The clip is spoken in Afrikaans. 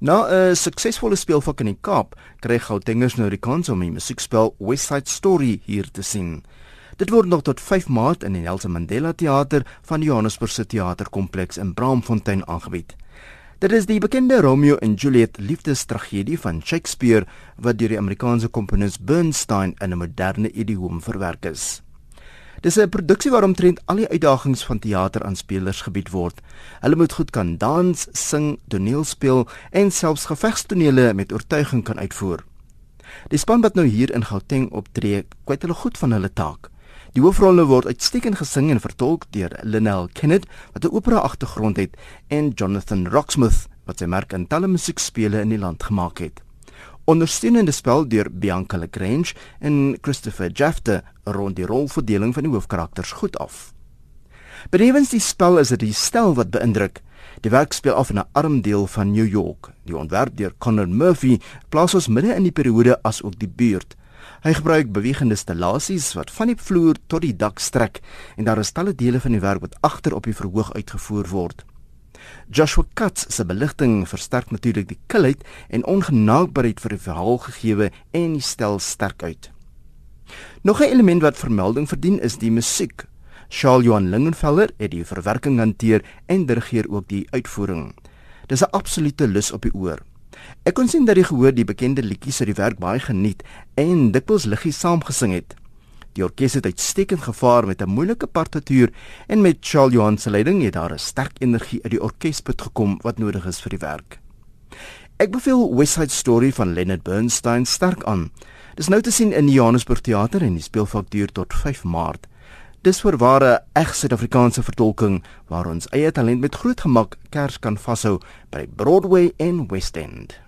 Na 'n suksesvolle speelvak in die Kaap, kry Gautengers nou die kans om die musiekspel West Side Story hier te sien. Dit word nog tot 5 Maart in die Nelson Mandela Theater van Johannesburg se teaterkompleks in Braamfontein aangebied. Dit is die bekende Romeo en Juliet liefdestragedie van Shakespeare wat deur die Amerikaanse komponis Bernstein in 'n moderne idioom verwerk is. Dis 'n produksie waar omtrent al die uitdagings van teater aan spelers gebied word. Hulle moet goed kan dans, sing, toneel speel en selfs gevegstonele met oortuiging kan uitvoer. Die span wat nou hier in Gauteng optree, kwyt hulle goed van hulle taak. Die hoofrolle word uitstekend gesing en vertolk deur Lynel Kenneth wat 'n opera agtergrond het en Jonathan Rocksmith wat sy merk in talle musiekspele in die land gemaak het ondersteunende spel deur Bianca Lagrange en Christopher Jafte rond die rolverdeling van die hoofkarakters goed af. Benewens die spel is dit die stel wat beïndruk. Die werk speel af in 'n arm deel van New York. Die ontwerp deur Connor Murphy plaas ons midde in die periode as ook die buurt. Hy gebruik bewegende stellasies wat van die vloer tot die dak strek en daar is talle dele van die werk wat agter op die verhoog uitgevoer word. Joshua Katz se beligting versterk natuurlik die kilheid en ongenaakbaarheid vir die verhaal gegeewe en die stel sterk uit. Nog 'n element wat vermelding verdien is die musiek. Charles Johan Lingenfeller het die verwerking hanteer en dirigeer ook die uitvoering. Dis 'n absolute lus op die oor. Ek kon sien dat die gehoor die bekende liedjies uit die werk baie geniet en dikwels liggies saamgesing het. Die orkes het uitstekend gevaar met 'n moeilike partituur en met Charles Johan se leiding het daar 'n sterk energie uit die orkesput gekom wat nodig is vir die werk. Ek beveel West Side Story van Leonard Bernstein sterk aan. Dis nou te sien in die Johannesburg Theater en die speelvak duur tot 5 Maart. Dis vir ware eg Suid-Afrikaanse vertolking waar ons eie talent met groot gemak kers kan vashou by Broadway en West End.